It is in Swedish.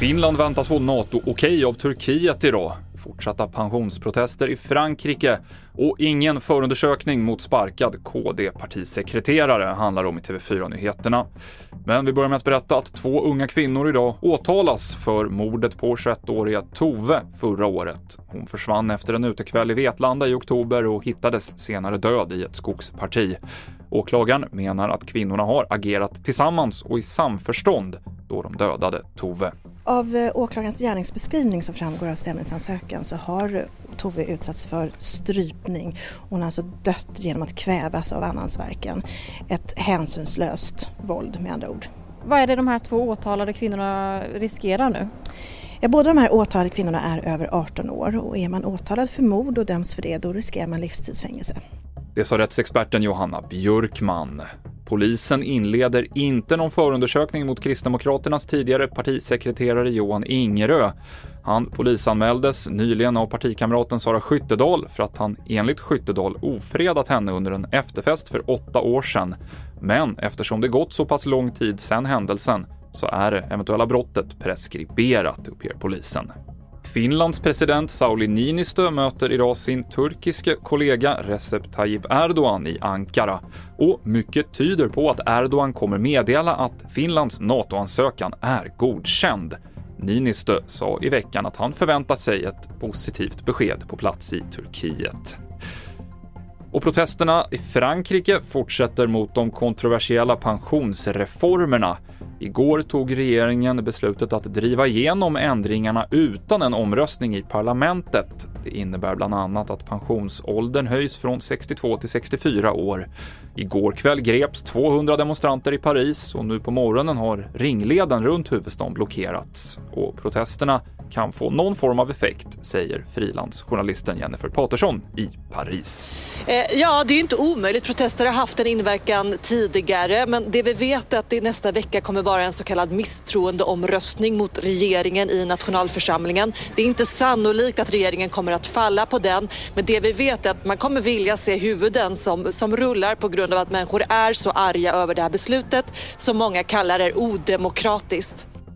Finland väntas få NATO-okej av Turkiet idag. Fortsatta pensionsprotester i Frankrike och ingen förundersökning mot sparkad KD-partisekreterare handlar om i TV4-nyheterna. Men vi börjar med att berätta att två unga kvinnor idag åtalas för mordet på 21-åriga Tove förra året. Hon försvann efter en utekväll i Vetlanda i oktober och hittades senare död i ett skogsparti. Åklagaren menar att kvinnorna har agerat tillsammans och i samförstånd då de dödade Tove. Av eh, åklagarens gärningsbeskrivning som framgår av stämningsansökan så har Tove utsatts för strypning. Hon har alltså dött genom att kvävas av annansverken. Ett hänsynslöst våld med andra ord. Vad är det de här två åtalade kvinnorna riskerar nu? Ja, båda de här åtalade kvinnorna är över 18 år och är man åtalad för mord och döms för det då riskerar man livstidsfängelse. Det sa rättsexperten Johanna Björkman. Polisen inleder inte någon förundersökning mot Kristdemokraternas tidigare partisekreterare Johan Ingerö. Han polisanmäldes nyligen av partikamraten Sara Skyttedal för att han enligt Skyttedal ofredat henne under en efterfest för åtta år sedan. Men eftersom det gått så pass lång tid sedan händelsen så är det eventuella brottet preskriberat, uppger polisen. Finlands president Sauli Niinistö möter idag sin turkiske kollega Recep Tayyip Erdogan i Ankara. Och mycket tyder på att Erdogan kommer meddela att Finlands NATO-ansökan är godkänd. Niinistö sa i veckan att han förväntar sig ett positivt besked på plats i Turkiet. Och protesterna i Frankrike fortsätter mot de kontroversiella pensionsreformerna. Igår tog regeringen beslutet att driva igenom ändringarna utan en omröstning i parlamentet. Det innebär bland annat att pensionsåldern höjs från 62 till 64 år. Igår kväll greps 200 demonstranter i Paris och nu på morgonen har ringleden runt huvudstaden blockerats. Och protesterna kan få någon form av effekt, säger frilansjournalisten Jennifer Patersson i Paris. Eh, ja, det är inte omöjligt. Protester har haft en inverkan tidigare, men det vi vet är att det nästa vecka kommer vara en så kallad misstroendeomröstning mot regeringen i nationalförsamlingen. Det är inte sannolikt att regeringen kommer att falla på den, men det vi vet är att man kommer vilja se huvuden som, som rullar på grund av att människor är så arga över det här beslutet som många kallar är odemokratiskt.